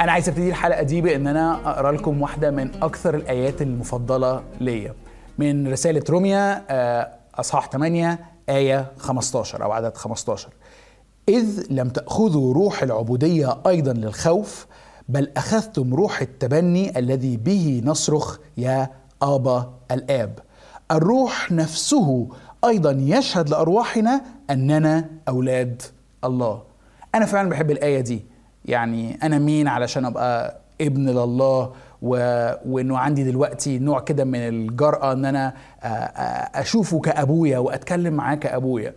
أنا عايز أبتدي الحلقة دي بإن أنا أقرأ لكم واحدة من أكثر الآيات المفضلة ليا. من رسالة روميا آه، أصحاح 8 آية 15 أو عدد 15 إذ لم تأخذوا روح العبودية أيضا للخوف بل أخذتم روح التبني الذي به نصرخ يا آبا الآب. الروح نفسه أيضا يشهد لأرواحنا أننا أولاد الله. أنا فعلا بحب الآية دي. يعني أنا مين علشان أبقى ابن لله و... وإنه عندي دلوقتي نوع كده من الجرأة إن أنا أشوفه كأبويا وأتكلم معاه كأبويا.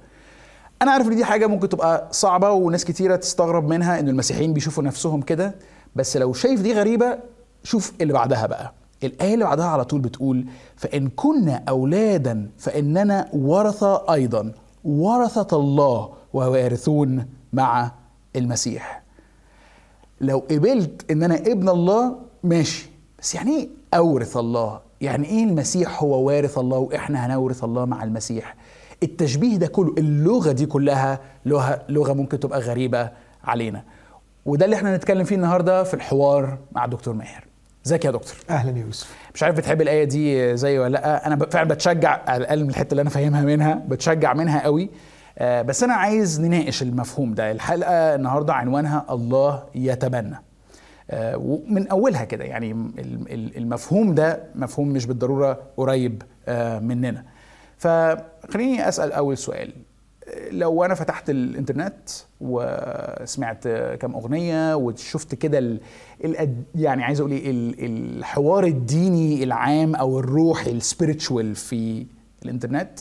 أنا عارف إن دي حاجة ممكن تبقى صعبة وناس كتيرة تستغرب منها إن المسيحيين بيشوفوا نفسهم كده بس لو شايف دي غريبة شوف اللي بعدها بقى. الآية اللي بعدها على طول بتقول فإن كنا أولادا فإننا ورثة أيضا ورثة الله ووارثون مع المسيح. لو قبلت إن أنا ابن الله ماشي. بس يعني إيه أورث الله؟ يعني إيه المسيح هو وارث الله وإحنا هنورث الله مع المسيح؟ التشبيه ده كله اللغة دي كلها لغة لغة ممكن تبقى غريبة علينا. وده اللي إحنا هنتكلم فيه النهارده في الحوار مع دكتور ماهر. ازيك يا دكتور؟ أهلا يا يوسف. مش عارف بتحب الآية دي زي ولا لأ. أنا فعلا بتشجع على الأقل من الحتة اللي أنا فاهمها منها بتشجع منها قوي. بس أنا عايز نناقش المفهوم ده. الحلقة النهارده عنوانها الله يتبنى. آه، ومن أولها كده يعني ال- ال- المفهوم ده مفهوم مش بالضرورة قريب آه، مننا. فخليني أسأل أول سؤال. لو أنا فتحت الإنترنت وسمعت كام أغنية وشفت كده ال... ال... يعني عايز أقول إيه ال... الحوار الديني العام أو الروحي السبيريتشوال في الإنترنت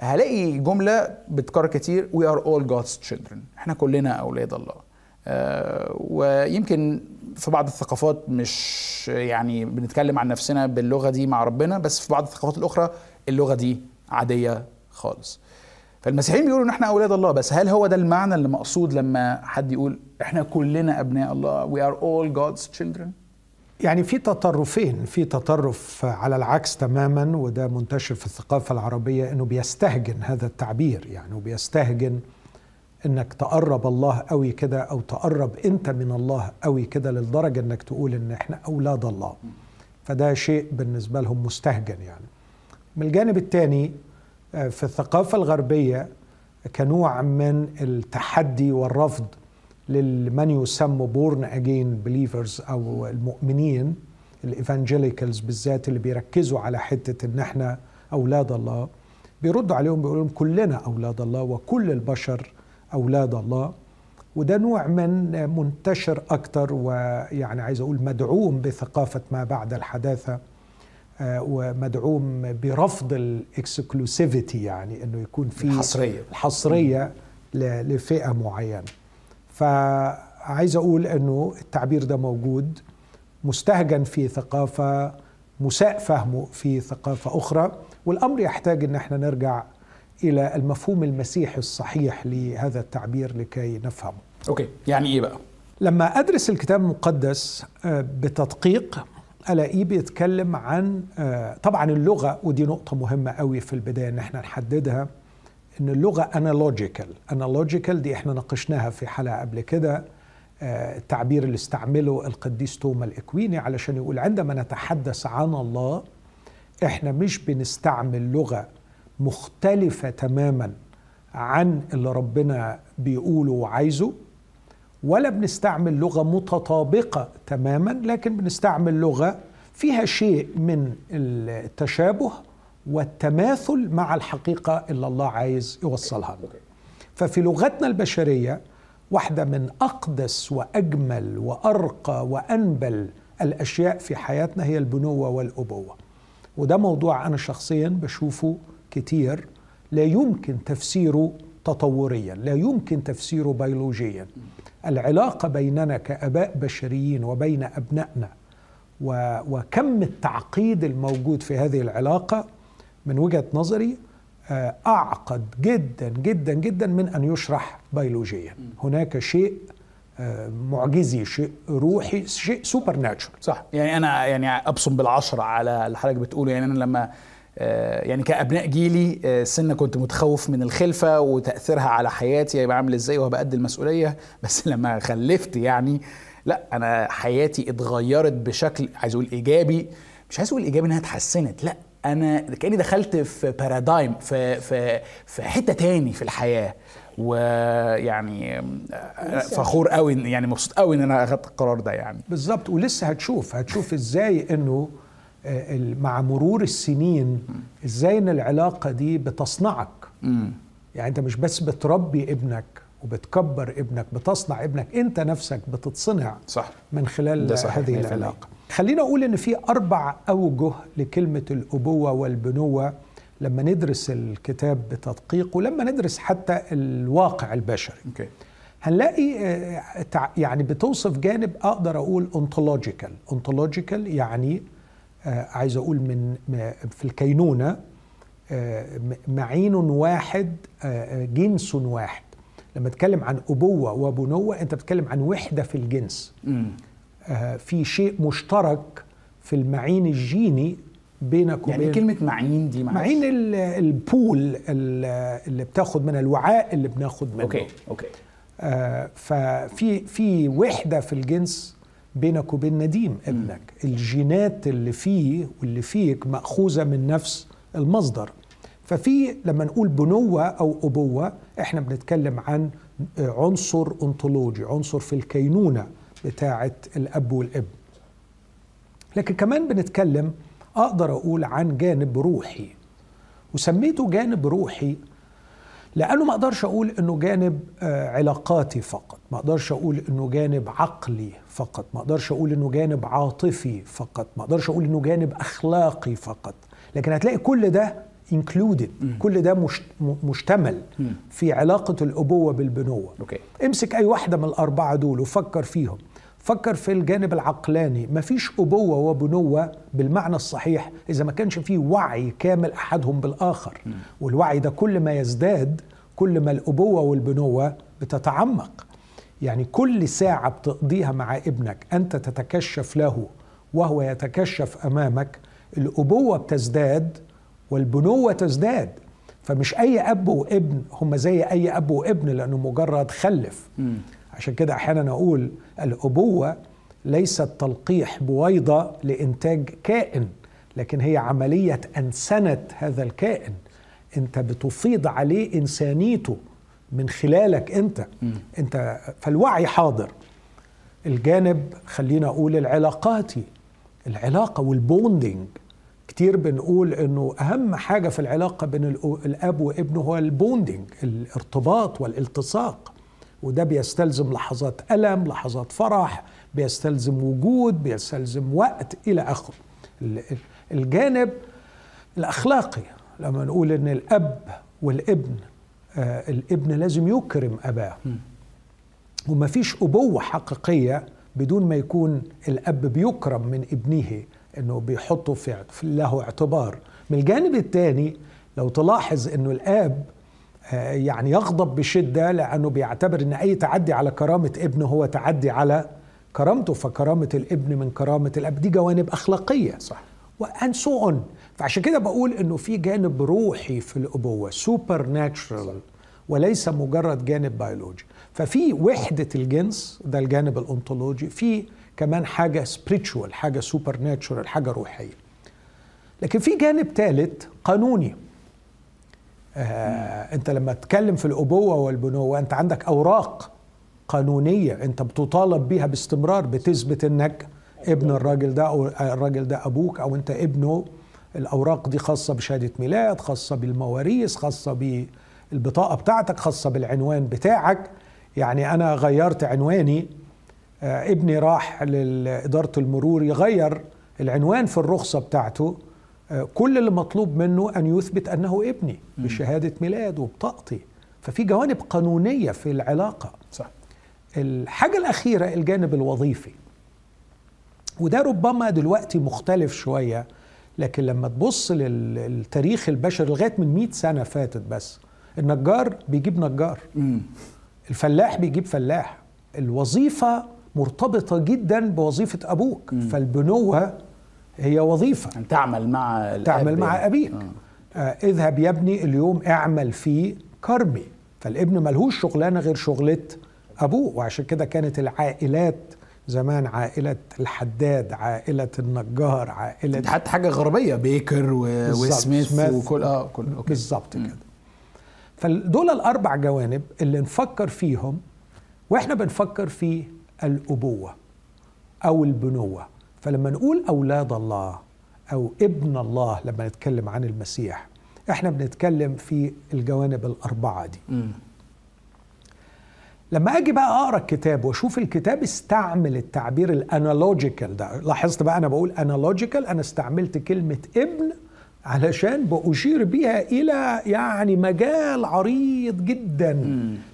هلاقي جملة بتكرر كتير. We are all God's children. إحنا كلنا أولاد الله. آه، ويمكن في بعض الثقافات مش يعني بنتكلم عن نفسنا باللغة دي مع ربنا بس في بعض الثقافات الأخرى اللغة دي عادية خالص. فالمسيحيين بيقولوا إن إحنا أولاد الله بس هل هو ده المعنى اللي مقصود لما حد يقول إحنا كلنا أبناء الله؟ We are all God's children. يعني في تطرفين في تطرف على العكس تماما وده منتشر في الثقافة العربية إنه بيستهجن هذا التعبير يعني وبيستهجن إنك تقرب الله قوي كده أو تقرب أنت من الله قوي كده للدرجة إنك تقول إن إحنا أولاد الله. فده شيء بالنسبة لهم مستهجن يعني. من الجانب الثاني في الثقافة الغربية كنوع من التحدي والرفض لمن يسمى born again believers أو المؤمنين ال evangelicals بالذات اللي بيركزوا على حتة إن إحنا أولاد الله. بيردوا عليهم بيقولوا لهم كلنا أولاد الله وكل البشر أولاد الله. وده نوع من منتشر أكتر ويعني عايز أقول مدعوم بثقافة ما بعد الحداثة آه، ومدعوم برفض ال exclusivity يعني إنه يكون في. الحصرية ل- لفئة معينة. فعايز أقول إنه التعبير ده موجود مستهجن في ثقافة مساء فهمه في ثقافة أخرى والأمر يحتاج إن إحنا نرجع إلى المفهوم المسيحي الصحيح لهذا التعبير لكي نفهمه. أوكي يعني إيه بقى؟ لما أدرس الكتاب المقدس آه، بتدقيق ألاقيه بيتكلم عن آه، طبعا اللغة ودي نقطة مهمة قوي في البداية إن إحنا نحددها ان اللغة analogical analogical دي إحنا ناقشناها في حلقة قبل كده آه، التعبير اللي استعمله القديس توما الإكويني علشان يقول عندما نتحدث عن الله إحنا مش بنستعمل لغة مختلفة تماما عن اللي ربنا بيقوله وعايزه ولا بنستعمل لغة متطابقة تماما لكن بنستعمل لغة فيها شيء من التشابه والتماثل مع الحقيقة اللي الله عايز يوصلها لنا. ففي لغتنا البشرية واحدة من أقدس وأجمل وأرقى وأنبل الأشياء في حياتنا هي البنوة والأبوة. وده موضوع أنا شخصيا بشوفه كتير لا يمكن تفسيره تطوريا لا يمكن تفسيره بيولوجيا العلاقة بيننا كآباء بشريين وبين أبنائنا و- وكم التعقيد الموجود في هذه العلاقة من وجهة نظري آه، أعقد جدا جدا جدا من أن يشرح بيولوجيا. هناك شيء آه، معجزي شيء روحي شيء سوبر ناتشورال صح. يعني أنا يعني أبصم بالعشرة على اللي حضرتك بتقوله. يعني أنا لما آه، يعني كأبناء جيلي سنة كنت متخوف من الخلفة وتأثيرها على حياتي. هيبقى عامل إزاي؟ وهبقى قد المسؤولية. بس لما خلفت يعني لا أنا حياتي اتغيرت بشكل عايز أقول إيجابي. مش عايز أقول إيجابي إنها اتحسنت لا. أنا كأني دخلت في بارادايم في في في حتة تاني في الحياة. ويعني فخور قوي يعني مبسوط قوي إن أنا أخدت القرار ده يعني. بالظبط ولسه هتشوف هتشوف إزاي إنه آه، مع مرور السنين إزاي إن العلاقة دي بتصنعك. امم يعني أنت مش بس بتربي ابنك وبتكبر ابنك بتصنع ابنك أنت نفسك بتتصنع صح. من خلال هذه 100%. العلاقة. خلينا أقول إن في أربع أوجه لكلمة الأبوة والبنوة لما ندرس الكتاب بتدقيق ولما ندرس حتى الواقع البشري. أوكي. هنلاقي آه، يعني بتوصف جانب أقدر أقول ontological. ontological يعني آه، عايز أقول من في الكينونة آه، معين واحد جنس واحد. لما تتكلم عن أبوة وبنوة أنت بتتكلم عن وحدة في الجنس. في شيء مشترك في المعين الجيني بينك يعني وبين كلمة معين دي معلش؟ معين ال- ال pool ال- اللي بتاخد من الوعاء اللي بناخد منه. أوكي أوكي. آه، ففي في وحدة في الجنس بينك وبين نديم ابنك. الجينات اللي فيه واللي فيك مأخوذة من نفس المصدر. ففي لما نقول بنوة أو أبوة إحنا بنتكلم عن آه، عنصر انطولوجي عنصر في الكينونة. بتاعه الأب والابن لكن كمان بنتكلم أقدر أقول عن جانب روحي. وسميته جانب روحي لأنه ما أقدرش أقول إنه جانب آه، علاقاتي فقط. ما أقدرش أقول إنه جانب عقلي فقط. ما أقدرش أقول إنه جانب عاطفي فقط. ما أقدرش أقول إنه جانب أخلاقي فقط. لكن هتلاقي كل ده included. كل ده مشتمل في علاقة الأبوة بالبنوة. أوكي. امسك أي واحدة من الأربعة دول وفكر فيهم. فكر في الجانب العقلاني. مفيش أبوة وبنوة بالمعنى الصحيح إذا ما كانش فيه وعي كامل أحدهم بالآخر. والوعي ده كل ما يزداد كل ما الأبوة والبنوة بتتعمق. يعني كل ساعة بتقضيها مع ابنك أنت تتكشف له وهو يتكشف أمامك الأبوة بتزداد والبنوة تزداد. فمش أي أب وابن هم زي أي أب وابن لأنه مجرد خلف. عشان كده أحيانا أقول الأبوة ليست تلقيح بويضة لإنتاج كائن لكن هي عملية انسنه هذا الكائن. أنت بتفيض عليه إنسانيته من خلالك أنت. أنت فالوعي حاضر. الجانب خلينا أقول العلاقاتي العلاقة وال bonding كتير بنقول إنه أهم حاجة في العلاقة بين الأب وابنه هو ال bonding الارتباط والالتصاق. وده بيستلزم لحظات ألم لحظات فرح بيستلزم وجود بيستلزم وقت ال- ال- الجانب الأخلاقي لما نقول إن الأب والابن آه الابن لازم يكرم أباه. وما فيش أبوة حقيقية بدون ما يكون الأب بيكرم من ابنه أنه بيحطه في له اعتبار. من الجانب الثاني لو تلاحظ أنه الآب يعني يغضب بشدة لأنه بيعتبر أن أي تعدي على كرامة ابنه هو تعدي على كرامته فكرامة الابن من كرامة الأب. دي جوانب أخلاقية صح. and so on فعشان كده بقول إنه في جانب روحي في الأبوة supernatural وليس مجرد جانب بيولوجي ففي وحدة الجنس ده الجانب الأنطولوجي. في كمان حاجة spiritual حاجة supernatural حاجة روحية. لكن في جانب ثالث قانوني. آه انت لما تتكلم في الأبوة والبنوة انت عندك أوراق قانونية انت بتطالب بيها باستمرار بتثبت انك ابن الراجل ده أو الراجل ده أبوك أو انت ابنه. الأوراق دي خاصة بشهادة ميلاد خاصة بالمواريث خاصة بالبطاقة بتاعتك خاصة بالعنوان بتاعك. يعني أنا غيرت عنواني. آه ابني راح لإدارة المرور يغير العنوان في الرخصة بتاعته. كل اللي مطلوب منه أن يثبت أنه ابني بشهادة ميلاد وبطاقتي. ففي جوانب قانونية في العلاقة. صح. الحاجة الأخيرة الجانب الوظيفي. وده ربما دلوقتي مختلف شوية لكن لما تبص للتاريخ البشري لغاية من 100 سنة فاتت بس النجار بيجيب نجار. مم. الفلاح بيجيب فلاح. الوظيفة مرتبطة جدا بوظيفة أبوك. مم. فالبنوة هي وظيفة. أن تعمل مع تعمل مع يعني. أبيك. آه. آه اذهب يا ابني اليوم اعمل في كرمي فالابن ملهوش شغلانة غير شغلة أبوه وعشان كده كانت العائلات زمان عائلة الحداد عائلة النجار عائلة حتى حاجة غربية بيكر و... وسميث سميث. وكل آه كل أوكي. بالظبط كده. فدول الأربع جوانب اللي نفكر فيهم وإحنا بنفكر في الأبوة أو البنوة. فلما نقول أولاد الله أو ابن الله لما نتكلم عن المسيح إحنا بنتكلم في الجوانب الأربعة دي مم. لما أجي بقى أقرأ الكتاب وأشوف الكتاب استعمل التعبير ال analogical ده لاحظت بقى أنا بقول analogical أنا استعملت كلمة ابن علشان بأشير بيها إلى يعني مجال عريض جدا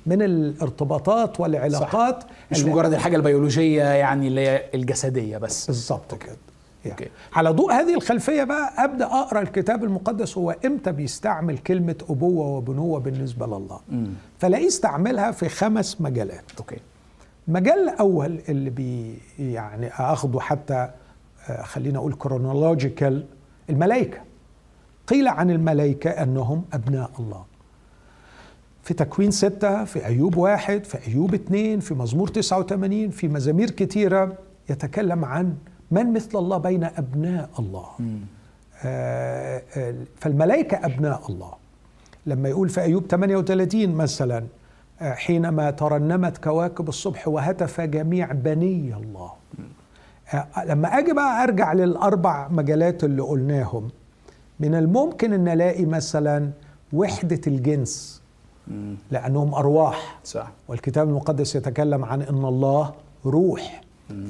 من الارتباطات والعلاقات مش اللي- مجرد الحاجة البيولوجية يعني اللي هي الجسدية بس. بالظبط كده. يعني. okay. على ضوء هذه الخلفية بقى أبدأ أقرأ الكتاب المقدس هو إمتى بيستعمل كلمة أبوة وبنوة بالنسبة لله. فلاقيه استعملها في خمس مجالات. okay. المجال الأول اللي بي يعني أخده حتى آه، خلينا أقول chronological الملائكة. قيل عن الملائكة أنهم أبناء الله. في تكوين ستة في أيوب واحد في أيوب اثنين في مزمور 89 في مزامير كتيرة يتكلم عن من مثل الله بين أبناء الله. آه، آه، فالملائكة أبناء الله. لما يقول في أيوب 38 مثلا آه، حينما ترنمت كواكب الصبح وهتف جميع بني الله. لما أجي بقى أرجع للأربع مجالات اللي قلناهم من الممكن أن ألاقي مثلا وحدة الجنس لأنهم أرواح. صح. والكتاب المقدس يتكلم عن إن الله روح.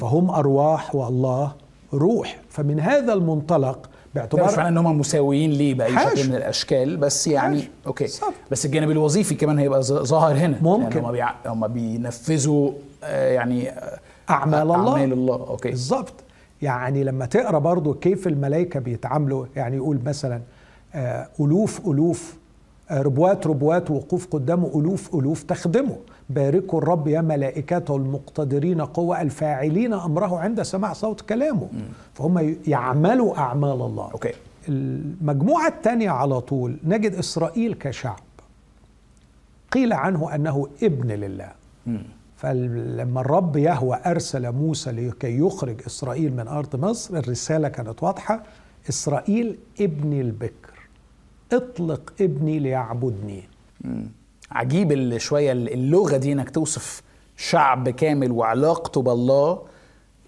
فهم أرواح والله روح. فمن هذا المنطلق ده مش باعتبار معناه إن هم مساويين ليه بأي. شكل من الأشكال؟ بس يعني حاشا. okay. بالظبط. بس الجانب الوظيفي كمان هيبقى ظاهر هنا. ممكن. يعني هم, بيع... هم بينفذوا آه، يعني آه، أعمال الله. أعمال الله. أوكي. بالظبط يعني لما تقرأ برضو كيف الملائكة بيتعاملوا يعني يقول مثلا آه، ألوف ألوف آه، ربوات ربوات وقوف قدامه ألوف ألوف تخدمه. باركوا الرب يا ملائكته المقتدرين قوة الفاعلين أمره عند سماع صوت كلامه. فهم يعملوا أعمال الله. أوكي. المجموعة الثانية على طول نجد إسرائيل كشعب. قيل عنه أنه ابن لله. فلما الرب يهوى أرسل موسى لكي يخرج إسرائيل من أرض مصر الرسالة كانت واضحة إسرائيل ابني البكر اطلق ابني ليعبدني. عجيب ال- شوية اللغة دي إنك توصف شعب كامل وعلاقته بالله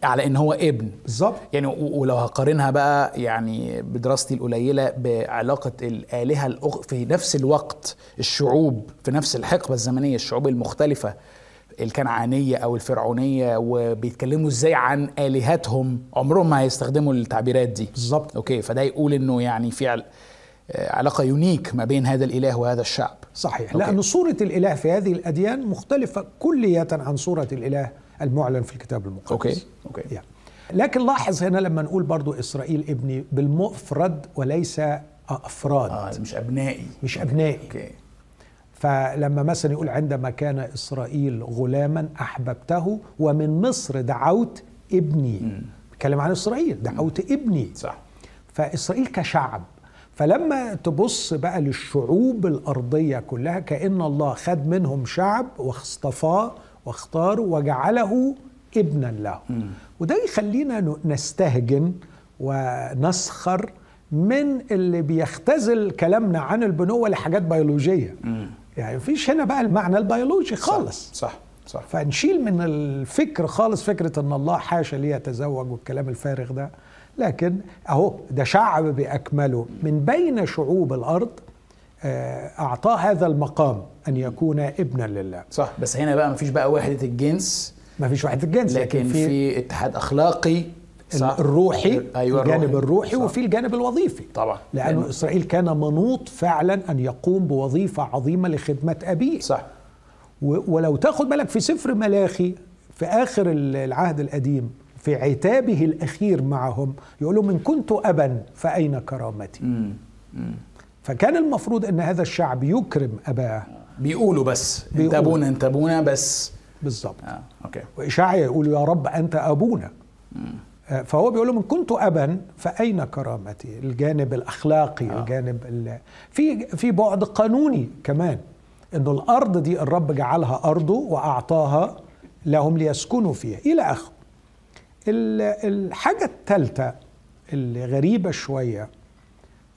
على إن هو ابن. بالظبط. يعني ولو هقارنها بقى يعني بدراستي القليلة بعلاقة الآلهة الأخ... في نفس الوقت الشعوب في نفس الحقبة الزمنية الشعوب المختلفة الكنعانية أو الفرعونية وبيتكلموا إزاي عن آلهتهم؟ عمرهم ما هيستخدموا التعبيرات دي. بالظبط. okay فده يقول إنه يعني في. آه، علاقة unique ما بين هذا الإله وهذا الشعب. صحيح. okay. لأن صورة الإله في هذه الأديان مختلفة كلية عن صورة الإله المعلن في الكتاب المقدس. okay okay. يعني. لكن لاحظ هنا لما نقول برضو إسرائيل ابني بالمفرد وليس أفراد. آه مش أبنائي. مش أبنائي. okay. فلما مثلا يقول عندما كان إسرائيل غلاما أحببته ومن مصر دعوت ابني. بيتكلم عن إسرائيل دعوت ابني. صح. فإسرائيل كشعب. فلما تبص بقى للشعوب الأرضية كلها كأن الله خد منهم شعب واصطفاه واختاره وجعله ابنا له. وده يخلينا نستهجن ونسخر من اللي بيختزل كلامنا عن البنوة لحاجات بيولوجية. يعني مفيش هنا بقى المعنى البيولوجي خالص. صح صح. فنشيل من الفكر خالص فكرة إن الله حاشا ليه يتزوج والكلام الفارغ ده. لكن أهو ده شعب بأكمله. من بين شعوب الأرض آه، أعطاه هذا المقام أن يكون ابنا لله. صح. بس هنا بقى مفيش بقى وحدة الجنس. ما فيش واحد الجنس لكن في اتحاد أخلاقي. صح؟ الروحي أيوه الجانب الروحي. صح. وفي الجانب الوظيفي. طبعا. لأنه لأنه- إسرائيل كان منوط فعلا أن يقوم بوظيفة عظيمة لخدمة أبيه. صح. ولو تاخد بالك في سفر ملاخي في آخر ال- العهد القديم في عتابه الأخير معهم يقول لهم إن كنت أبا فأين كرامتي؟ مم. فكان المفروض أن هذا الشعب يكرم أباه. بيقولوا بس. انت بيقولوا. ابونا انت ابونا بس. بالضبط. آه أوكي. وإشعيا يقول يا رب أنت أبونا. آه، فهو بيقول لهم إن كنت أبا فأين كرامتي؟ الجانب الأخلاقي آه. الجانب ال- في في بعد قانوني كمان إنه الأرض دي الرب جعلها أرضه وأعطاها لهم ليسكنوا فيها. إلى آخره. الحاجة الثالثة اللي غريبة شوية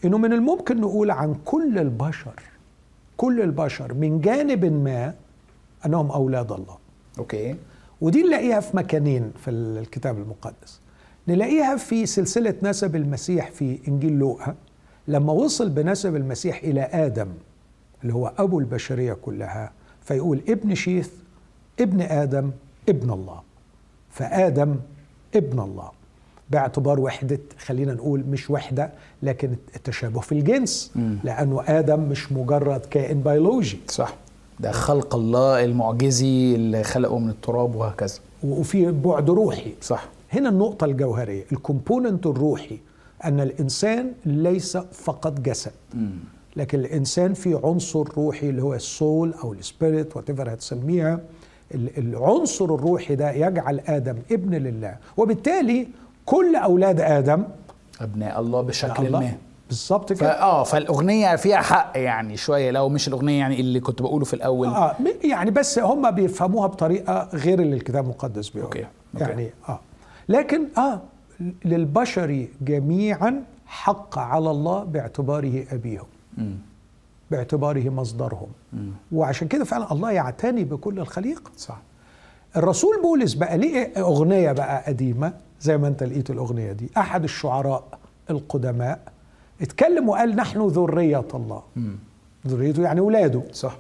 إنه من الممكن نقول عن كل البشر كل البشر من جانب ما أنهم أولاد الله. أوكي. ودي نلاقيها في مكانين في الكتاب المقدس. نلاقيها في سلسلة نسب المسيح في إنجيل لوقا لما وصل بنسب المسيح إلى آدم اللي هو أبو البشرية كلها فيقول ابن شيث ابن آدم ابن الله. فآدم ابن الله. باعتبار وحدة خلينا نقول مش وحدة لكن التشابه في الجنس. لأنه آدم مش مجرد كائن بيولوجي. صح. ده خلق الله المعجزي اللي خلقه من التراب وهكذا. وفي بعد روحي. صح. هنا النقطة الجوهرية. ال component الروحي أن الإنسان ليس فقط جسد. لكن الإنسان في عنصر روحي اللي هو ال soul أو ال spirit وات هتسميها. ال- العنصر الروحي ده يجعل آدم ابن لله. وبالتالي كل أولاد آدم أبناء الله بشكل الله. ما. بالظبط كده. آه فالأغنية فيها حق يعني شوية لو مش الأغنية يعني اللي كنت بقوله في الأول. م- يعني بس هم بيفهموها بطريقة غير اللي الكتاب المقدس بيقول. okay، okay. يعني آه. لكن آه للبشر جميعا حق على الله باعتباره أبيهم. باعتباره مصدرهم. وعشان كده فعلا الله يعتني بكل الخليقة صح. الرسول بولس بقى ليه أغنية بقى قديمة زي ما أنت لقيت الأغنية دي. أحد الشعراء القدماء اتكلم وقال نحن ذرية الله. ذريته يعني ولاده. صح.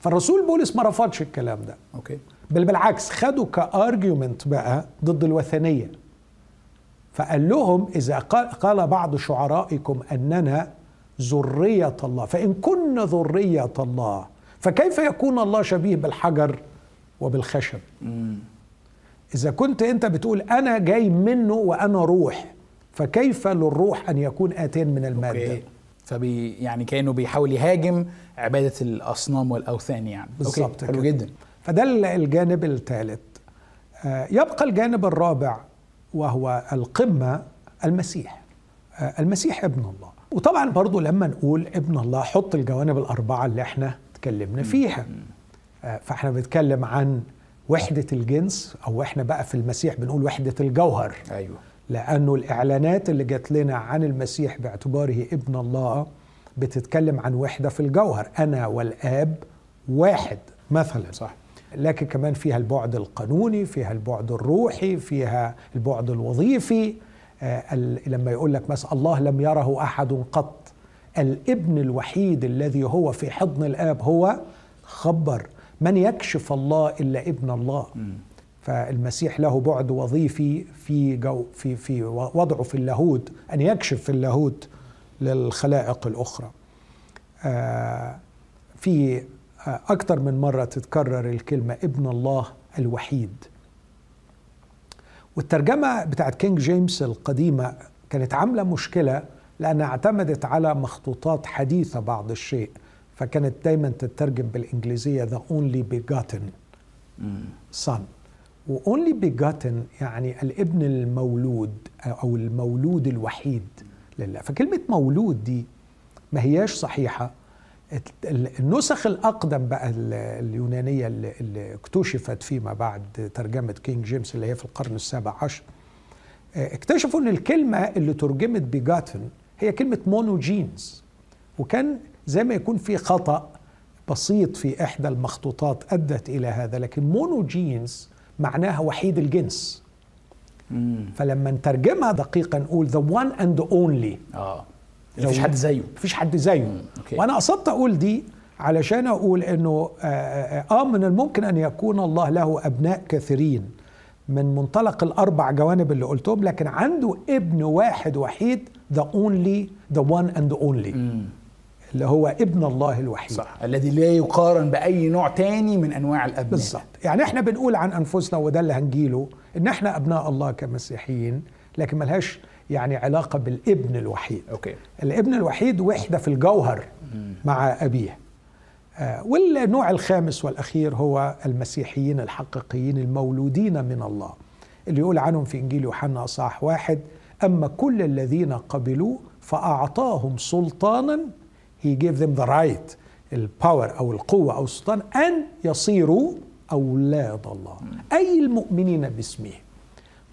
فالرسول بولس ما رفضش الكلام ده. okay. بل بالعكس خدوا ك argument بقى ضد الوثنية فقال لهم إذا قال, بعض شعرائكم أننا ذرية الله فإن كنا ذرية الله فكيف يكون الله شبيه بالحجر وبالخشب. إذا كنت أنت بتقول أنا جاي منه وأنا روح فكيف للروح أن يكون آتين من المادة okay فبي يعني كأنه بيحاول يهاجم عبادة الأصنام والأوثان يعني بالظبط أوكي. حلو. جدا فده ال- الجانب الثالث. آه، يبقى الجانب الرابع وهو القمة المسيح. آه، المسيح ابن الله. وطبعا برضو لما نقول ابن الله حط الجوانب الأربعة اللي إحنا اتكلمنا فيها. آه، فإحنا بنتكلم عن وحدة الجنس أو إحنا بقى في المسيح بنقول وحدة الجوهر. أيوه. لأنه الإعلانات اللي جات لنا عن المسيح باعتباره ابن الله بتتكلم عن وحدة في الجوهر أنا والآب واحد مثلا. صح. لكن كمان فيها البعد القانوني فيها البعد الروحي فيها البعد الوظيفي. آه، لما يقول لك مثلا الله لم يره أحد قط الابن الوحيد الذي هو في حضن الآب هو خبر. من يكشف الله إلا ابن الله؟ فالمسيح له بعد وظيفي في جو في في وضعه في اللاهوت أن يكشف في اللاهوت للخلائق الأخرى. آه، في أكثر من مرة تتكرر الكلمة ابن الله الوحيد. والترجمة بتاعت كينج جيمس القديمة كانت عاملة مشكلة لأنها اعتمدت على مخطوطات حديثة بعض الشيء فكانت دايما تترجم بالإنجليزية the only begotten son و only begotten يعني الابن المولود أو المولود الوحيد لله. فكلمة مولود دي ما هياش صحيحة. النسخ الأقدم بقى ال- اليونانية اللي اكتشفت فيما بعد ترجمة King James اللي هي في القرن السابع عشر آه، اكتشفوا إن الكلمة اللي ترجمت begotten هي كلمة monogenes وكان زي ما يكون في خطأ بسيط في إحدى المخطوطات أدت إلى هذا لكن monogenes معناها وحيد الجنس. فلما نترجمها دقيقا نقول the one and only. آه. مفيش حد زيه. مفيش حد زيه. okay. وأنا قصدت أقول دي علشان أقول إنه آه, آه, آه من الممكن أن يكون الله له أبناء كثيرين من منطلق الأربع جوانب اللي قلتهم لكن عنده ابن واحد وحيد only the one and only. مم. اللي هو ابن الله الوحيد. صح. الذي لا يقارن بأي نوع تاني من أنواع الأبناء. بالظبط يعني إحنا بنقول عن أنفسنا وده اللي هنجيله إن إحنا أبناء الله كمسيحيين لكن ملهاش يعني علاقة بالابن الوحيد. أوكي. الابن الوحيد وحدة في الجوهر مع أبيه. آه، والنوع الخامس والأخير هو المسيحيين الحقيقيين المولودين من الله اللي يقول عنهم في إنجيل يوحنا اصحاح واحد أما كل الذين قبلوه فأعطاهم سلطانا he gave them the right الباور أو القوة أو السلطان أن يصيروا أولاد الله. أي المؤمنين باسمه.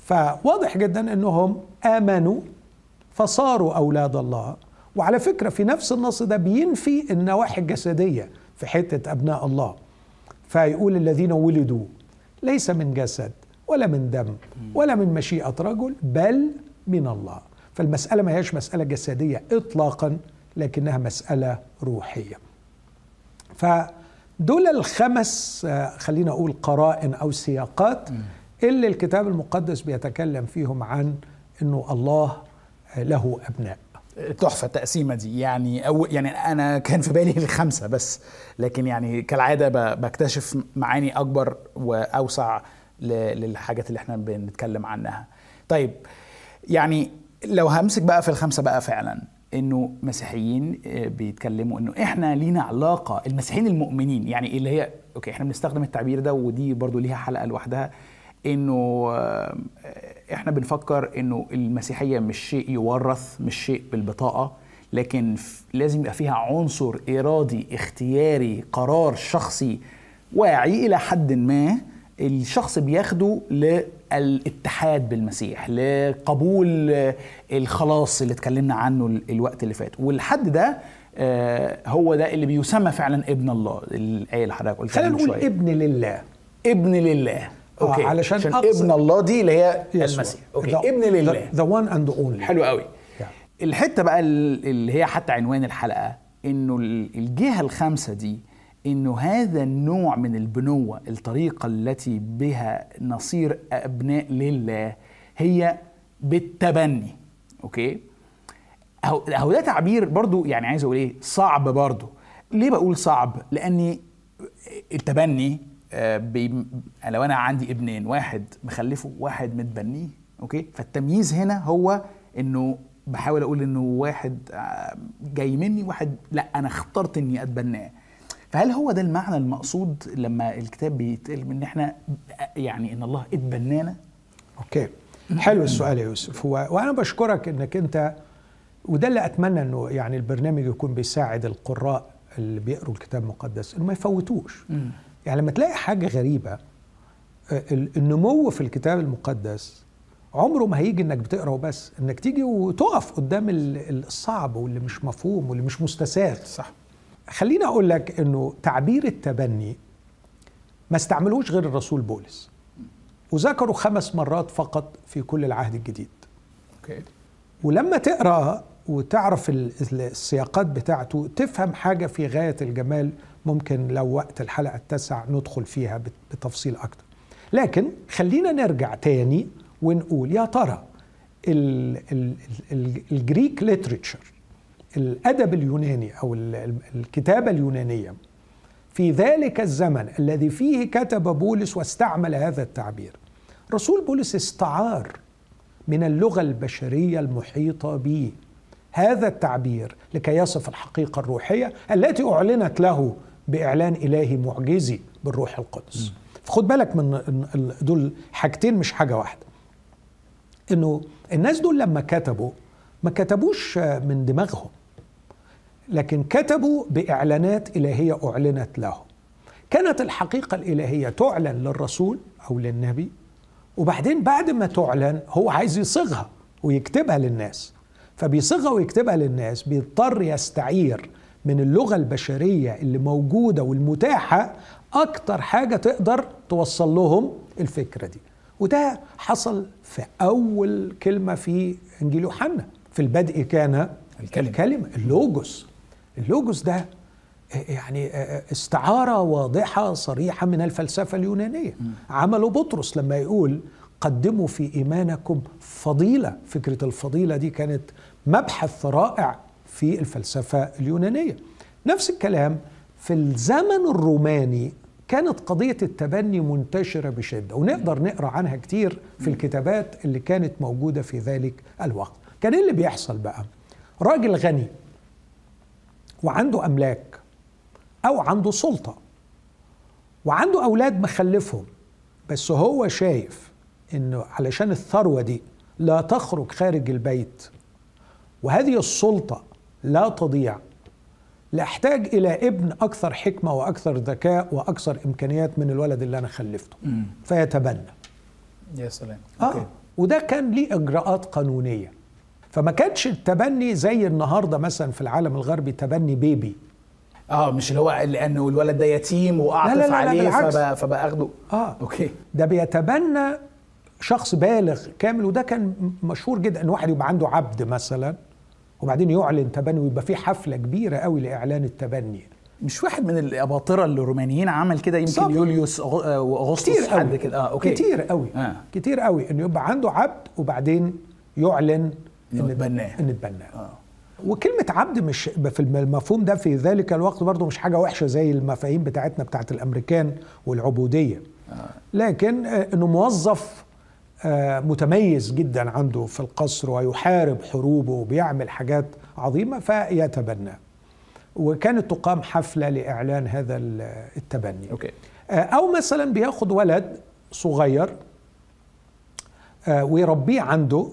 فواضح جدا إنهم آمنوا فصاروا أولاد الله. وعلى فكرة في نفس النص ده بينفي النواحي الجسدية في حتة أبناء الله. فيقول الذين ولدوا ليس من جسد ولا من دم ولا من مشيئة رجل بل من الله. فالمسألة ما هيش مسألة جسدية اطلاقا لكنها مسألة روحية. فدول الخمس آه، خلينا أقول قرائن أو سياقات اللي الكتاب المقدس بيتكلم فيهم عن إنه الله له أبناء. تحفة التقسيمة دي. يعني أو يعني أنا كان في بالي الخمسة بس لكن يعني كالعادة بكتشف معاني أكبر وأوسع للحاجات اللي إحنا بنتكلم عنها. طيب يعني لو همسك بقى في الخمسة بقى فعلا إنه مسيحيين آه، بيتكلموا إنه إحنا لينا علاقة المسيحيين المؤمنين يعني اللي هي أوكي إحنا بنستخدم التعبير ده ودي برضو ليها حلقة لوحدها إنه آه، إحنا بنفكر إنه المسيحية مش شيء يورث مش شيء بالبطاقة لكن لازم يبقى فيها عنصر إرادي اختياري قرار شخصي واعي إلى حد ما الشخص بياخده للاتحاد بالمسيح لقبول الخلاص اللي اتكلمنا عنه الوقت اللي فات. والحد ده آه، هو ده اللي بيسمى فعلا ابن الله الآية اللي حضرتك قلتها خلينا نقول ابن لله. ابن لله. okay. علشان عشان ابن الله دي اللي هي المسيح. أوكي the, ابن لله the one and only حلو قوي. Yeah. الحتة بقى اللي هي حتى عنوان الحلقة إنه الجهة الخامسة دي إنه هذا النوع من البنوة الطريقة التي بها نصير أبناء لله هي بالتبني. okay؟ هو ده تعبير برضو يعني عايز أقول إيه؟ صعب برضو. ليه بقول صعب؟ لأني التبني آه، بي لو أنا عندي ابنين واحد مخلفه واحد متبنيه okay؟ فالتمييز هنا هو إنه بحاول أقول إنه واحد آه، جاي مني واحد لأ أنا اخترت إني أتبناه. فهل هو ده المعنى المقصود لما الكتاب بيتقال إن إحنا يعني إن الله اتبنانا؟ okay. حلو السؤال يا يوسف. هو وأنا بشكرك إنك أنت وده اللي أتمنى إنه يعني البرنامج يكون بيساعد القراء اللي بيقروا الكتاب المقدس إنه ما يفوتوش. يعني لما تلاقي حاجة غريبة آه، النمو في الكتاب المقدس عمره ما هيجي إنك بتقرا وبس إنك تيجي وتقف قدام الصعب واللي مش مفهوم واللي مش مستساغ. صح. خليني أقول لك إنه تعبير التبني ما استعملوش غير الرسول بولس وذكروا خمس مرات فقط في كل العهد الجديد. أوكي. ولما تقرأ وتعرف السياقات بتاعته تفهم حاجة في غاية الجمال ممكن لو وقت الحلقة التاسع ندخل فيها بتفصيل أكتر. لكن خلينا نرجع تاني ونقول يا ترى ال Greek literature الأدب اليوناني أو الكتابة اليونانية في ذلك الزمن الذي فيه كتب بولس واستعمل هذا التعبير رسول بولس استعار من اللغة البشرية المحيطة به هذا التعبير لكي يصف الحقيقة الروحية التي أعلنت له بإعلان إلهي معجزي بالروح القدس. فخد بالك من دول حاجتين مش حاجة واحدة. إنه الناس دول لما كتبوا ما كتبوش من دماغهم لكن كتبوا بإعلانات إلهية أعلنت لهم. كانت الحقيقة الإلهية تعلن للرسول أو للنبي وبعدين بعد ما تعلن هو عايز يصيغها ويكتبها للناس. فبيصيغها ويكتبها للناس بيضطر يستعير من اللغة البشرية اللي موجودة والمتاحة أكتر حاجة تقدر توصل لهم الفكرة دي. وده حصل في أول كلمة في إنجيل يوحنا. في البدء كان الكلمة, الكلمة اللوجوس. اللوجوس ده يعني استعارة واضحة صريحة من الفلسفة اليونانية. عمله بطرس لما يقول قدموا في إيمانكم فضيلة. فكرة الفضيلة دي كانت مبحث رائع في الفلسفة اليونانية. نفس الكلام في الزمن الروماني كانت قضية التبني منتشرة بشدة ونقدر نقرأ عنها كتير في الكتابات اللي كانت موجودة في ذلك الوقت. كان إيه اللي بيحصل بقى؟ راجل غني وعنده أملاك أو عنده سلطة وعنده أولاد مخلفهم بس هو شايف إنه علشان الثروة دي لا تخرج خارج البيت وهذه السلطة لا تضيع. لاحتاج إلى ابن أكثر حكمة وأكثر ذكاء وأكثر إمكانيات من الولد اللي أنا خلفته. مم. فيتبنى. يا سلام. آه. أوكي. وده كان ليه إجراءات قانونية. فما كانش التبني زي النهارده مثلا في العالم الغربي تبني baby. آه مش اللي هو لأنه الولد ده يتيم وأعطف لا لا لا عليه بالعكس. فبقى فباخده آه. okay. ده بيتبنى شخص بالغ كامل وده كان مشهور جدا. إن واحد يبقى عنده عبد مثلا وبعدين يعلن تبني ويبقى في حفلة كبيرة قوي لإعلان التبني. مش واحد من الأباطرة الرومانيين عمل كده يمكن صح. يوليوس آه، وأغسطس كتير حد كده. آه okay. كتير قوي. آه. كتير قوي. إنه يبقى عنده عبد وبعدين يعلن إنه اتبناه. ان اتبناه آه. وكلمة عبد مش في المفهوم ده في ذلك الوقت برضه مش حاجة وحشة زي المفاهيم بتاعتنا بتاعت الأمريكان والعبودية. لكن آه، إنه موظف آه، متميز جدا عنده في القصر ويحارب حروبه وبيعمل حاجات عظيمة فيتبناه وكانت تقام حفلة لإعلان هذا ال- التبني. أوكي. آه، أو مثلا بياخد ولد صغير آه، ويربيه عنده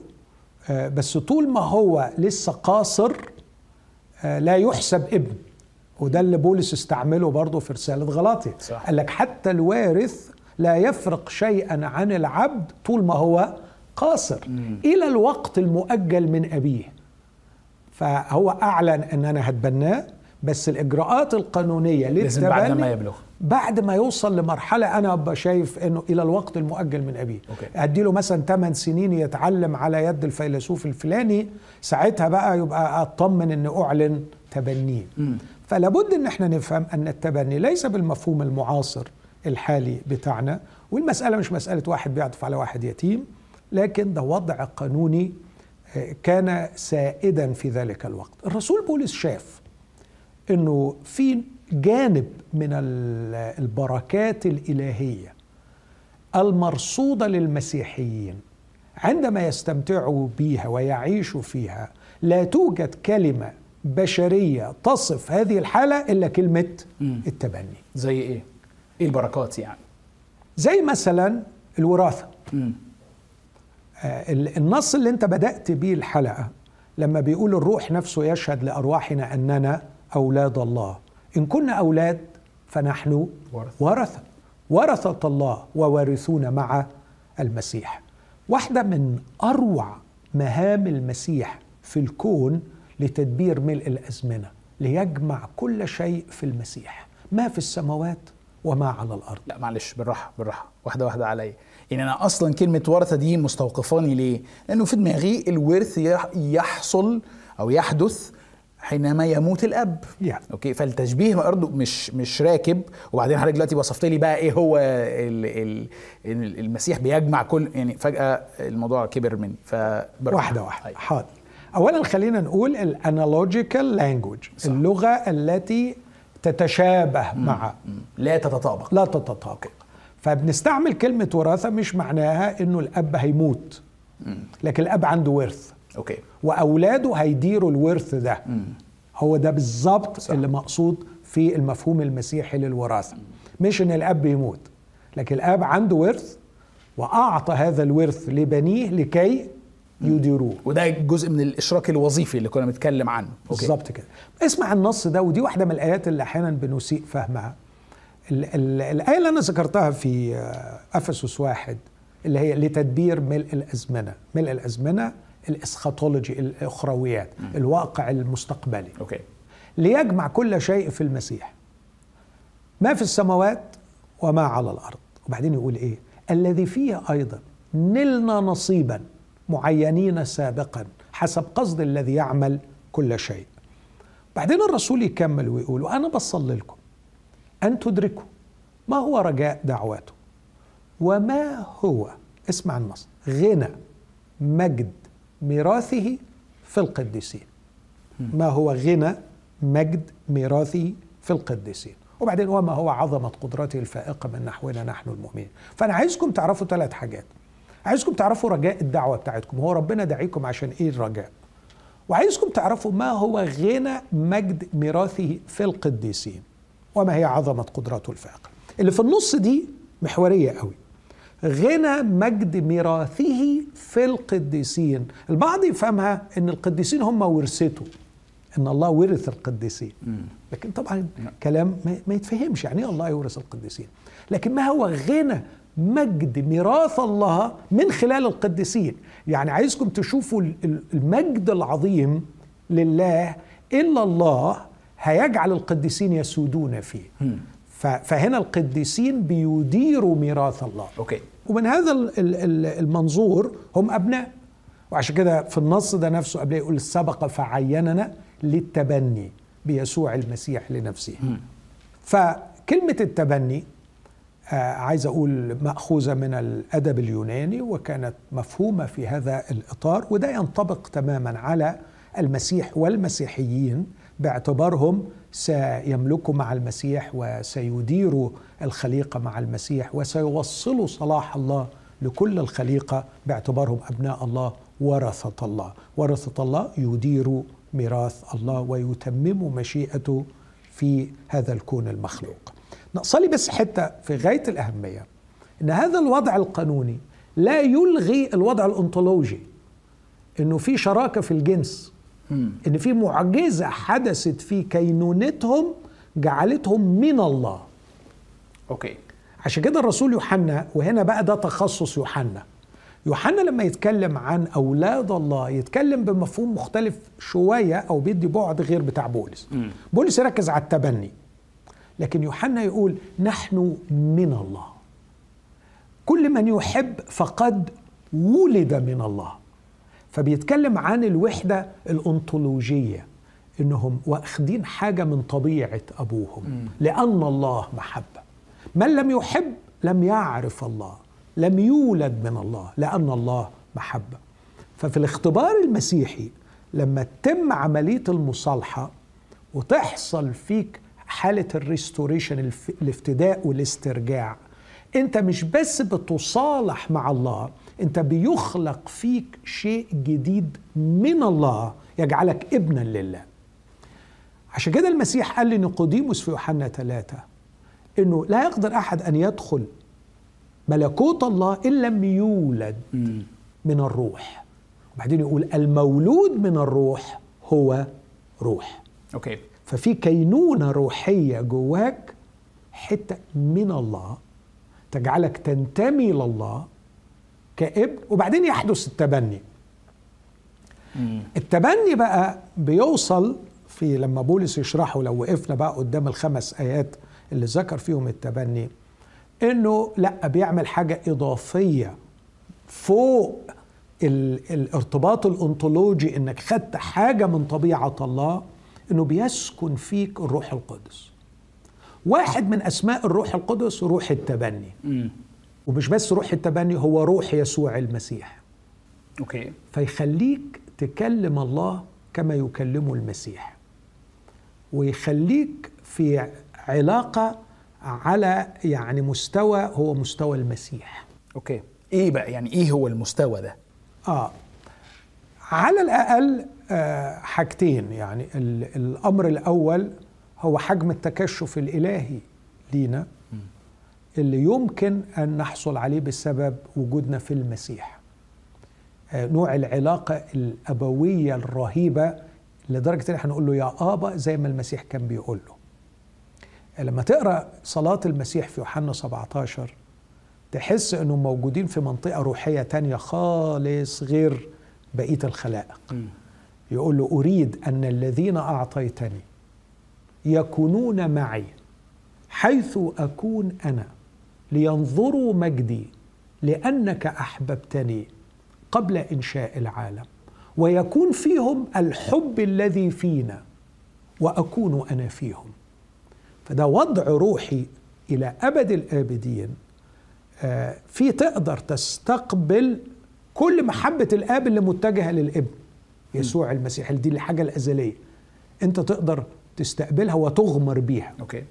آه، بس طول ما هو لسه قاصر آه، لا يحسب ابن. وده اللي بولس استعمله برضه في رسالة غلاطي. قال لك حتى الوارث لا يفرق شيئا عن العبد طول ما هو قاصر. إلى الوقت المؤجل من أبيه. فهو أعلن أن أنا هتبناه بس الإجراءات القانونية لازم بعد للتبني لما يبلغ. بعد ما يوصل لمرحلة أنا أبقى شايف إنه إلى الوقت المؤجل من أبيه. أوكي. أديله مثلا 8 سنين يتعلم على يد الفيلسوف الفلاني ساعتها بقى يبقى أطمن إن أعلن تبنيه. فلا بد إن إحنا نفهم أن التبني ليس بالمفهوم المعاصر. الحالي بتاعنا والمسألة مش مسألة واحد بيعطف على واحد يتيم لكن ده وضع قانوني آه، كان سائدا في ذلك الوقت الرسول بولس شاف إنه في جانب من ال- البركات الإلهية المرصودة للمسيحيين عندما يستمتعوا بها ويعيشوا فيها لا توجد كلمة بشرية تصف هذه الحالة إلا كلمة. التبني زي إيه؟ إيه البركات يعني؟ زي مثلا الوراثة. آه، ال- النص اللي انت بدأت بيه الحلقة لما بيقول الروح نفسه يشهد لأرواحنا أننا أولاد الله إن كنا أولاد فنحن ورثة. ورثة ورثة الله ووارثون مع المسيح واحدة من أروع مهام المسيح في الكون لتدبير ملء الأزمنة ليجمع كل شيء في المسيح ما في السماوات وما على الأرض. لا معلش بالراحة بالراحة. واحدة واحدة عليا. يعني أنا أصلا كلمة ورثة دي مستوقفاني ليه؟ لأنه في دماغي الورث يح- يحصل أو يحدث حينما يموت الأب. يعني. okay؟ فالتشبيه برضه مش مش راكب. وبعدين حضرتك دلوقتي وصفت لي بقى إيه هو ال ال ال- المسيح بيجمع كل يعني فجأة الموضوع كبر مني. ف واحدة واحدة. حاضر. أولا خلينا نقول ال analogical language اللغة التي تتشابه مع لا تتطابق. لا تتطابق. فبنستعمل كلمة وراثة مش معناها إنه الأب هيموت لكن الأب عنده ورث أوكي. وأولاده هيديروا الورث ده. هو ده بالظبط. اللي مقصود في المفهوم المسيحي للوراثة. مش إن الأب يموت لكن الأب عنده ورث وأعطى هذا الورث لبنيه لكي يديروه وده جزء من الإشراك الوظيفي اللي كنا بنتكلم عنه. بالظبط كده. اسمع النص ده ودي واحدة من الآيات اللي أحيانا بنسيء فهمها. ال ال الآية اللي أنا ذكرتها في آه، أفسس واحد اللي هي لتدبير ملء الأزمنة. ملء الأزمنة ال eschatology الأخرويات الواقع المستقبلي. okay. ليجمع كل شيء في المسيح. ما في السماوات وما على الأرض. وبعدين يقول إيه؟ الذي فيه أيضا نلنا نصيبا معينين سابقا حسب قصد الذي يعمل كل شيء. بعدين الرسول يكمل ويقول وأنا بصلي لكم أن تدركوا ما هو رجاء دعواته وما هو اسمع النص غنى مجد ميراثه في القديسين. ما هو غنى مجد ميراثه في القديسين. وبعدين وما هو عظمة قدرته الفائقة من نحونا نحن المؤمنين. فأنا عايزكم تعرفوا ثلاث حاجات. عايزكم تعرفوا رجاء الدعوة بتاعتكم. هو ربنا دعيكم عشان إيه الرجاء؟ وعايزكم تعرفوا ما هو غنى مجد ميراثه في القديسين وما هي عظمة قدرته الفائقة اللي في النص دي محورية قوي. غنى مجد ميراثه في القديسين. البعض يفهمها إن القديسين هم ورثته إن الله ورث القديسين. لكن طبعا كلام ما- ما يتفهمش يعني إيه الله يورث القديسين. لكن ما هو غنى مجد ميراث الله من خلال القديسين. يعني عايزكم تشوفوا المجد العظيم لله إلا الله هيجعل القديسين يسودون فيه. فهنا القديسين بيديروا ميراث الله. أوكي. ومن هذا المنظور هم أبناء. وعشان كده في النص ده نفسه قبل يقول سبق فعيننا للتبني بيسوع المسيح لنفسه. فكلمة التبني عايز أقول مأخوذة من الأدب اليوناني وكانت مفهومة في هذا الإطار وده ينطبق تماما على المسيح والمسيحيين باعتبارهم سيملكوا مع المسيح وسيديروا الخليقة مع المسيح وسيوصلوا صلاح الله لكل الخليقة باعتبارهم أبناء الله ورثة الله. ورثة الله يدير ميراث الله ويتمم مشيئته في هذا الكون المخلوق. نقصلي بس حتة في غاية الأهمية إن هذا الوضع القانوني لا يلغي الوضع الأنطولوجي إنه في شراكة في الجنس إن في معجزة حدثت في كينونتهم جعلتهم من الله. أوكي. عشان كده الرسول يوحنا وهنا بقى ده تخصص يوحنا. يوحنا لما يتكلم عن أولاد الله يتكلم بمفهوم مختلف شوية أو بيدي بعد غير بتاع بولس. بولس يركز على التبني. لكن يوحنا يقول نحن من الله. كل من يحب فقد ولد من الله. فبيتكلم عن الوحدة الأنطولوجية إنهم واخدين حاجة من طبيعة أبوهم م. لأن الله محبه من لم يحب لم يعرف الله لم يولد من الله لأن الله محبة ففي الاختبار المسيحي لما تتم عملية المصالحة وتحصل فيك حالة الريستوريشن الافتداء والاسترجاع. انت مش بس بتصالح مع الله انت بيخلق فيك شيء جديد من الله يجعلك ابنا لله. عشان كده المسيح قال لنيقوديموس في يوحنا ثلاثة إنه لا يقدر أحد أن يدخل ملكوت الله إن لم يولد من الروح. وبعدين يقول المولود من الروح هو روح. أوكي. ففي كينونة روحية جواك حتة من الله تجعلك تنتمي لله كابن وبعدين يحدث التبني. التبني بقى بيوصل في لما بولس يشرحه لو وقفنا بقى قدام الخمس آيات اللي ذكر فيهم التبني إنه لأ بيعمل حاجة إضافية فوق الارتباط الأنطولوجي إنك خدت حاجة من طبيعة الله إنه بيسكن فيك الروح القدس. واحد من أسماء الروح القدس روح التبني. م. ومش بس روح التبني هو روح يسوع المسيح. أوكي. فيخليك تكلم الله كما يكلمه المسيح. ويخليك في علاقة على يعني مستوى هو مستوى المسيح. أوكي. إيه بقى؟ يعني إيه هو المستوى ده؟ آه. على الأقل حاجتين. يعني الأمر الأول هو حجم التكشف الإلهي لينا اللي يمكن أن نحصل عليه بسبب وجودنا في المسيح. آه نوع العلاقة الأبوية الرهيبة لدرجة إن إحنا نقول له يا آبا زي ما المسيح كان بيقول له. لما تقرأ صلاة المسيح في يوحنا 17 تحس إنهم موجودين في منطقة روحية تانية خالص غير بقية الخلائق. يقول له أريد أن الذين أعطيتني يكونون معي حيث أكون أنا لينظروا مجدي لأنك أحببتني قبل إنشاء العالم ويكون فيهم الحب الذي فينا وأكون أنا فيهم. فده وضع روحي إلى أبد الآبدين آه، في تقدر تستقبل كل محبة الآب اللي متجهة للابن. يسوع المسيح. دي الحاجة الأزلية. أنت تقدر تستقبلها وتغمر بيها. أوكي.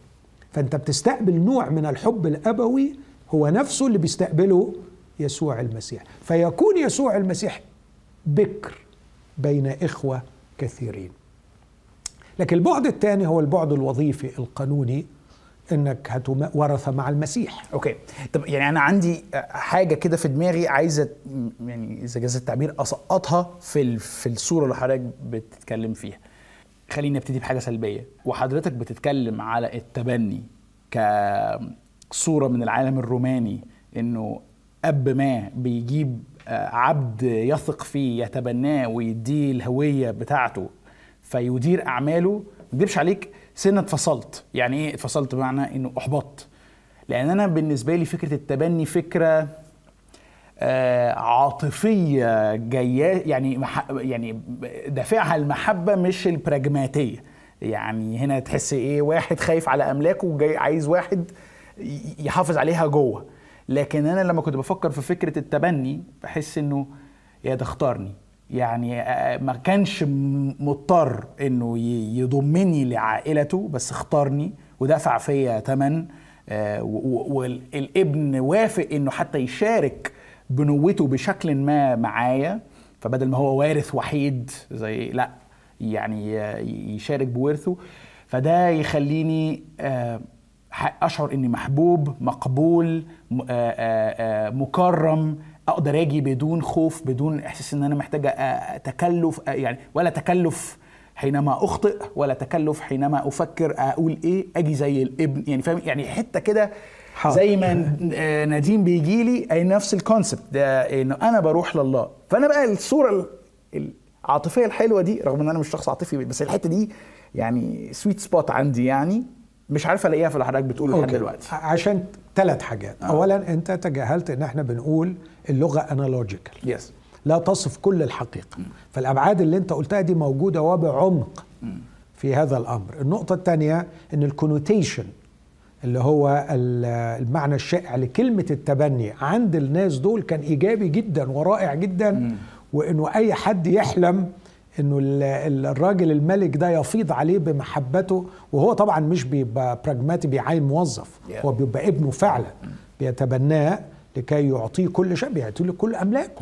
فأنت بتستقبل نوع من الحب الأبوي هو نفسه اللي بيستقبله يسوع المسيح. فيكون يسوع المسيح بكر بين إخوة كثيرين. لكن البعد الثاني هو البعد الوظيفي القانوني. انك هتورث مع المسيح. أوكي. طب يعني أنا عندي حاجة كده في دماغي عايزة يعني إذا جاز التعبير أسقطها في في الصورة اللي حضرتك بتتكلم فيها. خليني أبتدي بحاجة سلبية. وحضرتك بتتكلم على التبني كصورة من العالم الروماني إنه أب ما بيجيب آه، عبد يثق فيه يتبناه ويديه الهوية بتاعته فيدير أعماله. ما عليك سنة اتفصلت يعني إيه اتفصلت بمعنى إنه أحبطت. لأن أنا بالنسبة لي فكرة التبني فكرة آه، عاطفية جاية يعني. يعني دافعها المحبة مش البراجماتيه يعني هنا تحس إيه؟ واحد خايف على أملاكه وجاي عايز واحد يحافظ عليها جوه. لكن أنا لما كنت بفكر في فكرة التبني بحس إنه يا ده اختارني. يعني آه، ما كانش مضطر إنه يضمني لعائلته بس اختارني ودفع فيا ثمن والابن وافق إنه حتى يشارك بنوته بشكل ما معايا فبدل ما هو وارث وحيد زي لا يعني آه، يشارك بورثه فده يخليني آه، أشعر إني محبوب مقبول آه، آه، آه، مكرم أقدر آجي بدون خوف بدون إحساس إن أنا محتاج آه، تكلف يعني ولا تكلف حينما أخطئ ولا تكلف حينما أفكر أقول إيه آجي زي الإبن يعني فاهم يعني حتة كده. زي ما نديم بيجي لي أي نفس ال concept ده انه أنا بروح لله فأنا بقى الصورة ال- العاطفية الحلوة دي رغم إن أنا مش شخص عاطفي بس الحتة دي يعني sweet spot عندي يعني مش عارف ألاقيها في اللي حضرتك بتقوله لحد. دلوقتي عشان ثلاث حاجات آه. اولا أنت تجاهلت إن إحنا بنقول اللغة analogical yes لا تصف كل الحقيقة. فالأبعاد اللي انت قلتها دي موجودة وبعمق في هذا الأمر. النقطة الثانية إن ال connotation اللي هو ال- المعنى الشائع لكلمة التبني عند الناس دول كان إيجابي جدا ورائع جدا وإنه أي حد يحلم إنه ال- ال- الراجل الملك ده يفيض عليه بمحبته وهو طبعا مش بيبقى براجماتي بيعين موظف. Yeah. هو بيبقى ابنه فعلا بيتبناه. لكي يعطيه كل شيء بيعطيه له كل أملاكه.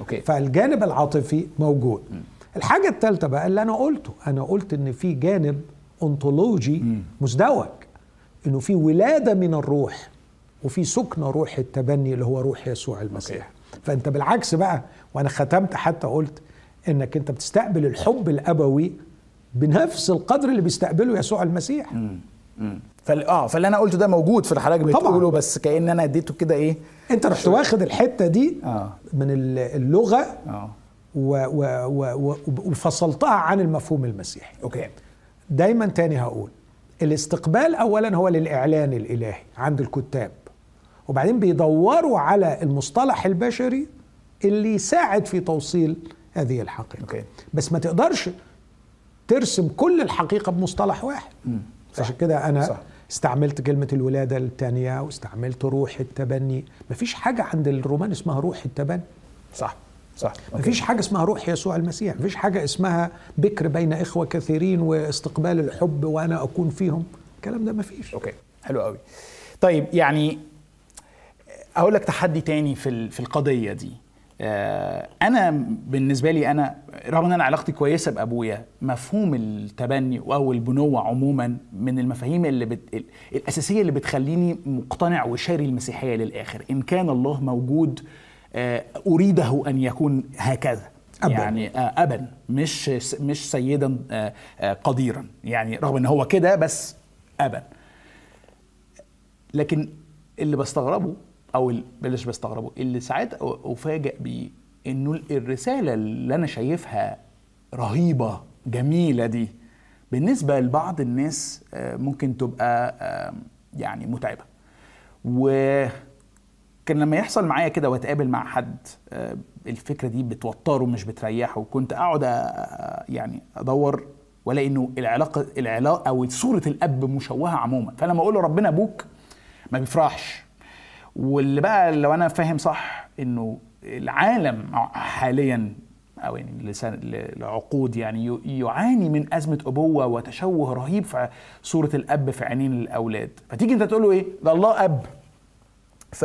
okay. فالجانب العاطفي موجود. الحاجة الثالثة بقى اللي أنا قلته أنا قلت إن في جانب أنطولوجي مزدوج. إنه في ولادة من الروح وفي سكن روح التبني اللي هو روح يسوع المسيح. فأنت بالعكس بقى وأنا ختمت حتى قلت إنك أنت بتستقبل الحب الأبوي بنفس القدر اللي بيستقبله يسوع المسيح. فال... آه فاللي أنا قلته ده موجود في طبعاً. بتقوله بس كأن أنا اديته كده إيه أنت رحت واخد الحتة دي آه. من اللغة آه. و- و- و- و- وفصلتها عن المفهوم المسيحي. okay. دايما تاني هقول الاستقبال اولا هو للإعلان الإلهي عند الكتاب وبعدين بيدوروا على المصطلح البشري اللي يساعد في توصيل هذه الحقيقة. okay. بس ما تقدرش ترسم كل الحقيقة بمصطلح واحد. عشان كده أنا صح. استعملت كلمة الولادة الثانية واستعملت روح التبني. مفيش حاجة عند الرومان اسمها روح التبني. صح صح. أوكي. مفيش حاجة اسمها روح يسوع المسيح. مفيش حاجة اسمها بكر بين إخوة كثيرين واستقبال الحب وأنا أكون فيهم. الكلام ده مفيش. أوكي حلو قوي طيب يعني أقول لك تحدي تاني في في القضية دي. أنا بالنسبة لي أنا رغم إن أنا علاقتي كويسة بأبويا مفهوم التبني أو البنوة عموما من المفاهيم اللي بت... ال- الأساسية اللي بتخليني مقتنع وشاري المسيحية للآخر. إن كان الله موجود آه، أريده أن يكون هكذا. أباً. يعني آه، ابا مش مش سيدا آه، آه، قديرا. يعني رغم إن هو كده بس ابا لكن اللي بستغربه أو بلاش بستغربه اللي ساعات افاجئ بيه إنه الرسالة اللي أنا شايفها رهيبة جميلة دي بالنسبة لبعض الناس آه، ممكن تبقى يعني متعبة. وكان لما يحصل معايا كده وأتقابل مع حد آه، الفكرة دي بتوتره مش بتريحه وكنت أقعد يعني أدور وألاقي إنه العلاقة العلاقه أو صورة الأب مشوهة عموما. فلما أقول له ربنا أبوك ما بيفرحش. واللي بقى لو أنا فاهم صح إنه العالم حاليا أو يعني لسان لعقود يعني يعاني من أزمة أبوة وتشوه رهيب في صورة الأب في عينين الأولاد. فتيجي أنت تقول له إيه؟ ده الله أب. ف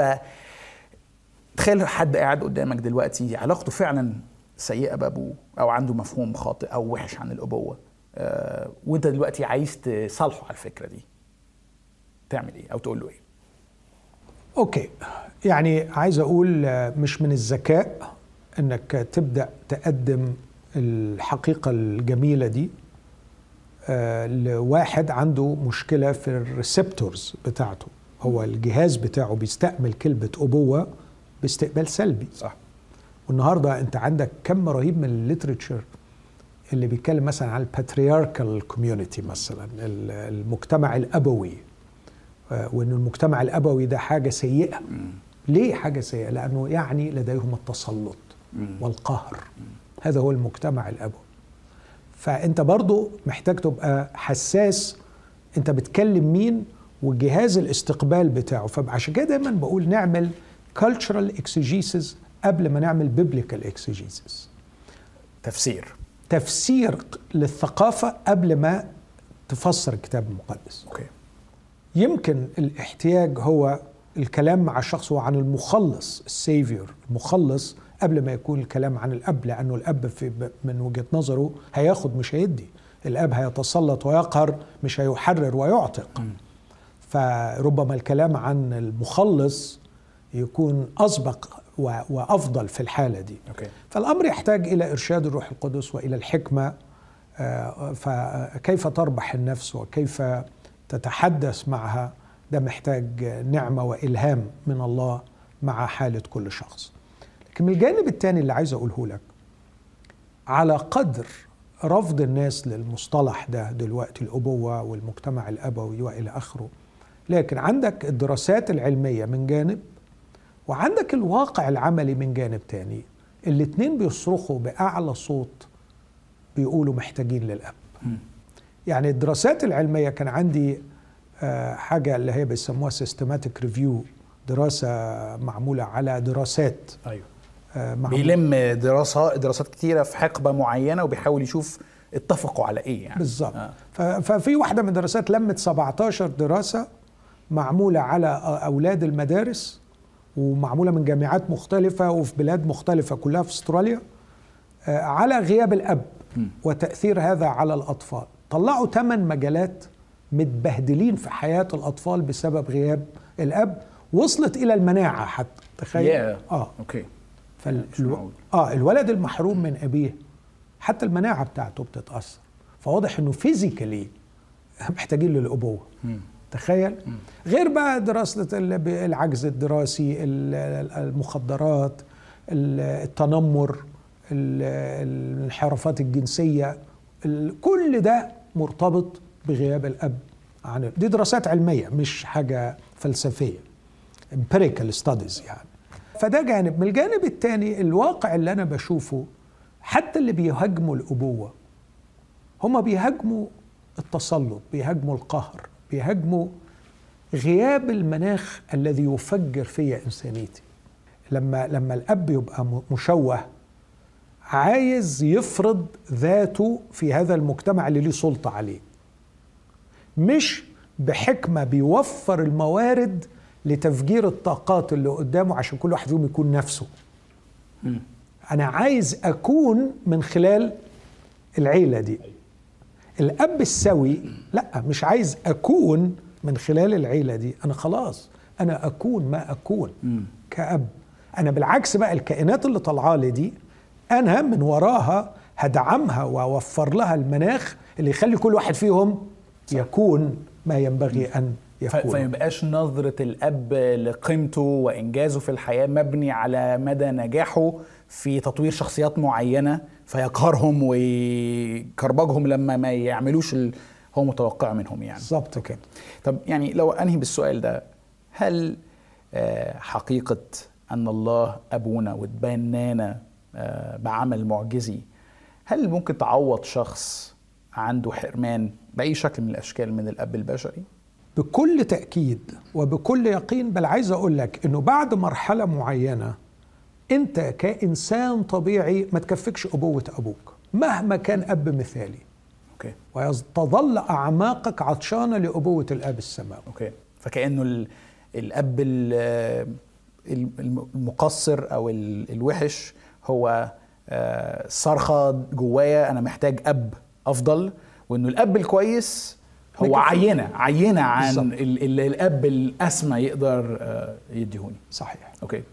تخيل حد قاعد قدامك دلوقتي علاقته فعلا سيئة بأبوه أو عنده مفهوم خاطئ أو وحش عن الأبوة. آه وأنت دلوقتي عايز تصالحه على الفكرة دي. تعمل إيه أو تقول له إيه؟ أوكي. يعني عايز أقول آه، مش من الذكاء أنك تبدأ تقدم الحقيقة الجميلة دي آه، لواحد عنده مشكلة في ال receptors بتاعته. هو الجهاز بتاعه بيستقبل كلمة أبوة باستقبال سلبي. صح. والنهاردة أنت عندك كم رهيب من ال literature اللي بيتكلم مثلا عن ال patriarchal community مثلا ال- المجتمع الأبوي. وإن المجتمع الأبوي ده حاجة سيئة. ليه حاجة سيئة؟ لأنه يعني لديهم التسلط والقهر. هذا هو المجتمع الأبوي. فأنت برضو محتاج تبقى حساس. أنت بتكلم مين؟ وجهاز الاستقبال بتاعه. فعشان كده دايما بقول نعمل cultural exegesis قبل ما نعمل biblical exegesis. تفسير. تفسير للثقافة قبل ما تفسر الكتاب المقدس. أوكي. يمكن الاحتياج هو الكلام مع الشخص هو عن المخلص ال Saviour المخلص قبل ما يكون الكلام عن الأب لأنه الأب في من وجهة نظره هياخد مش هيدي. الأب هيتسلط ويقهر مش هيحرر ويعتق. فربما الكلام عن المخلص يكون أسبق وأفضل في الحالة دي. أوكي. فالأمر يحتاج إلى إرشاد الروح القدس وإلى الحكمة. آه، فكيف تربح النفس وكيف تتحدث معها ده محتاج نعمة وإلهام من الله مع حالة كل شخص. لكن من الجانب الثاني اللي عايز أقوله لك على قدر رفض الناس للمصطلح ده دلوقتي الأبوة والمجتمع الأبوي وإلى آخره. لكن عندك الدراسات العلمية من جانب وعندك الواقع العملي من جانب تاني. الاتنين بيصرخوا بأعلى صوت بيقولوا محتاجين للأب. يعني الدراسات العلمية كان عندي آه، حاجة اللي هي بيسموها systematic review دراسة معمولة على دراسات. أيوه. آه، معمولة. بيلم دراسات دراسات كتيرة في حقبة معينة وبيحاول يشوف اتفقوا على إيه يعني. بالظبط. آه. ففي واحدة من الدراسات لمت 17 دراسة معمولة على أولاد المدارس ومعمولة من جامعات مختلفة وفي بلاد مختلفة كلها في أستراليا آه، على غياب الأب وتأثير هذا على الأطفال. طلعوا ثمان مجالات متبهدلين في حياة الأطفال بسبب غياب الأب. وصلت إلى المناعة حتى تخيل. Yeah. آه. أوكي. فال... مش معقول. آه الولد المحروم من أبيه حتى المناعة بتاعته بتتأثر. فواضح إنه physically محتاجين للأبوة. تخيل. غير بقى دراسة ال- العجز الدراسي ال- المخدرات ال- التنمر ال- الانحرافات الجنسية ال- كل ده مرتبط بغياب الأب عن دي دراسات علمية مش حاجة فلسفية. Empirical studies يعني. فده جانب. من الجانب الثاني الواقع اللي أنا بشوفه حتى اللي بيهاجموا الأبوة هم بيهاجموا التسلط بيهاجموا القهر بيهاجموا غياب المناخ الذي يفجر فيا إنسانيتي. لما لما الأب يبقى مشوه عايز يفرض ذاته في هذا المجتمع اللي ليه سلطة عليه. مش بحكمة بيوفر الموارد لتفجير الطاقات اللي قدامه عشان كل واحد فيهم يكون نفسه. أنا عايز أكون من خلال العيلة دي. الأب السوي لأ مش عايز أكون من خلال العيلة دي. أنا خلاص أنا أكون ما أكون كأب. أنا بالعكس بقى الكائنات اللي طالعة لي دي أنا من وراها هدعمها وأوفر لها المناخ اللي يخلي كل واحد فيهم يكون ما ينبغي أن يكون. فما يبقاش نظرة الأب لقيمته وإنجازه في الحياة مبني على مدى نجاحه في تطوير شخصيات معينة فيقهرهم ويكربجهم لما ما يعملوش ال... هو متوقع منهم يعني. بالظبط أوكي طب يعني لو أنهي بالسؤال ده هل آه، حقيقة أن الله أبونا واتبنانا آه، بعمل معجزي. هل ممكن تعوض شخص عنده حرمان بأي شكل من الأشكال من الأب البشري؟ بكل تأكيد وبكل يقين بل عايز أقول لك إنه بعد مرحلة معينة أنت كإنسان طبيعي ما تكفكش أبوة أبوك مهما كان أب مثالي. أوكي. وتظل أعماقك عطشانة لأبوة الأب السماوي. أوكي. فكأنه ال- الأب ال- الم- المقصر أو ال- الوحش هو آه، صرخة جوايا أنا محتاج أب أفضل وإنه الأب الكويس هو عينة عينة عن. ال- ال- الأب الأسمى يقدر آه، يديهوني. صحيح. أوكي.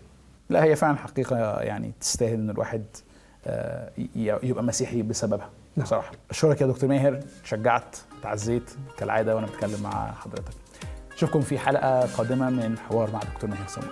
لا هي فعلا حقيقة يعني تستاهل إن الواحد آه، يبقى مسيحي بسببها نعم. بصراحة. أشكرك يا دكتور ماهر. شجعت تعزيت كالعادة وأنا بتكلم مع حضرتك. أشوفكم في حلقة قادمة من حوار مع دكتور ماهر سمو